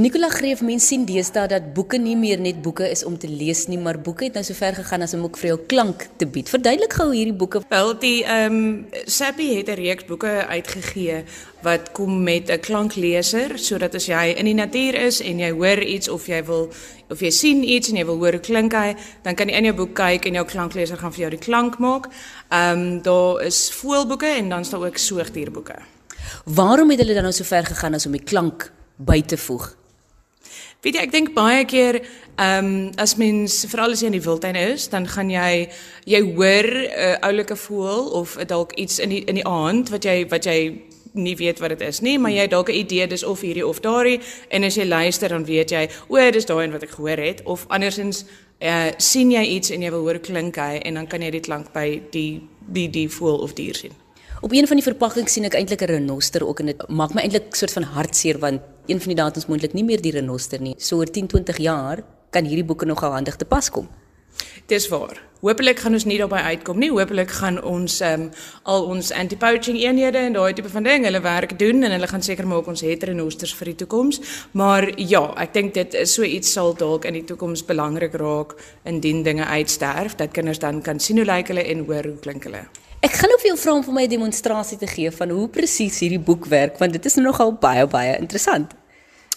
Nicola Greef mens sien deesdae dat boeke nie meer net boeke is om te lees nie, maar boeke het nou so ver gegaan as om ook vir jou klank te bied. Verduidelik gou hierdie boeke. Wel, die ehm um, Sappy het 'n reeks boeke uitgegee wat kom met 'n klankleser sodat as jy in die natuur is en jy hoor iets of jy wil of jy sien iets en jy wil hoor hoe klink hy, dan kan jy in jou boek kyk en jou klankleser gaan vir jou die klank maak. Ehm um, daar is voelboeke en dan is daar ook soogdierboeke. Waarom het hulle dan nou so ver gegaan as om die klank by te voeg? Weet jy, ek dink baie keer ehm um, as mens veral as jy in die wildtuin is, dan gaan jy jy hoor 'n uh, oulike voël of dalk iets in die in die aand wat jy wat jy nie weet wat dit is nie, maar jy het dalk 'n idee dis of hierdie of daardie en as jy luister dan weet jy, o, dis daai een wat ek gehoor het of andersins uh, sien jy iets en jy wil hoor klink hy en dan kan jy dit klank by die die die voël of dier sien. Op een van die verpakkings sien ek eintlik 'n renoster ook en dit maak my eintlik soort van hartseer want een van die datums moontlik nie meer die renoster nie. So oor 10, 20 jaar kan hierdie boeke nogal handig te pas kom. Dis waar. Hoopelik gaan ons nie daarby uitkom nie. Hoopelik gaan ons um, al ons anti-poaching eenhede en daai tipe van ding hulle werk doen en hulle gaan seker maak ons het renosters vir die toekoms. Maar ja, ek dink dit is so iets sal dalk in die toekoms belangrik raak indien dinge uitsterf dat kinders dan kan sien hoe lyk hulle en hoor hoe klink hulle. Ek gaan nou vir jou vra om vir my 'n demonstrasie te gee van hoe presies hierdie boek werk want dit is nogal baie baie interessant.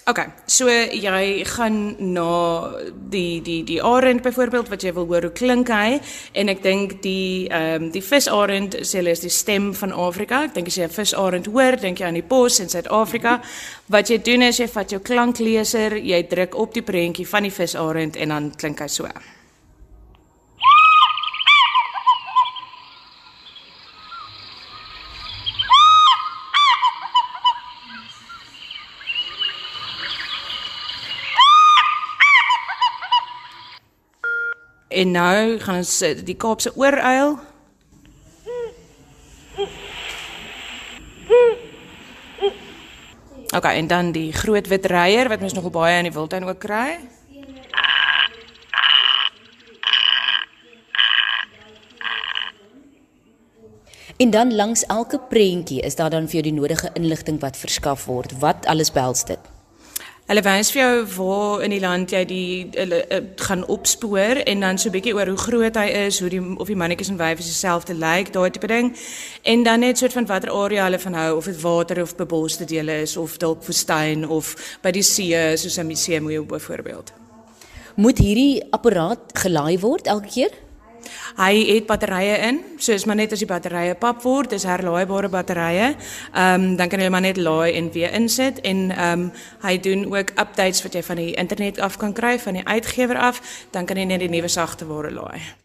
OK, so jy gaan na die die die arend byvoorbeeld wat jy wil hoor hoe klink hy en ek dink die ehm um, die visarend sê hulle is die stem van Afrika. Ek dink as jy 'n visarend hoor, dink jy aan die pos in Suid-Afrika. Wat jy doen is jy vat jou klankleser, jy druk op die prentjie van die visarend en dan klink hy so. En nou gaan ons eh, die Kaapse ooruil. OK, en dan die groot wit reier wat mens nogal baie in die wildtuin ook kry. En dan langs elke prentjie is daar dan vir jou die nodige inligting wat verskaf word. Wat alles behels dit? Hulle wys vir jou waar in die land jy die hulle uh, gaan opspoor en dan so 'n bietjie oor hoe groot hy is, hoe die of die mannetjies en wyfies dieselfde lyk, daai tipe ding. En dan net soort van watter area hulle van hou of dit water of beboste dele is of dalk woestyn of by die see soos 'n museum byvoorbeeld. Moet hierdie apparaat gelaai word elke keer? Hy het batterye in, soos maar net as die batterye pap word, dis herlaaibare batterye. Ehm um, dan kan jy maar net laai en weer insit en ehm um, hy doen ook updates wat jy van die internet af kan kry van die uitgewer af, dan kan jy net die nuwe sagte ware laai.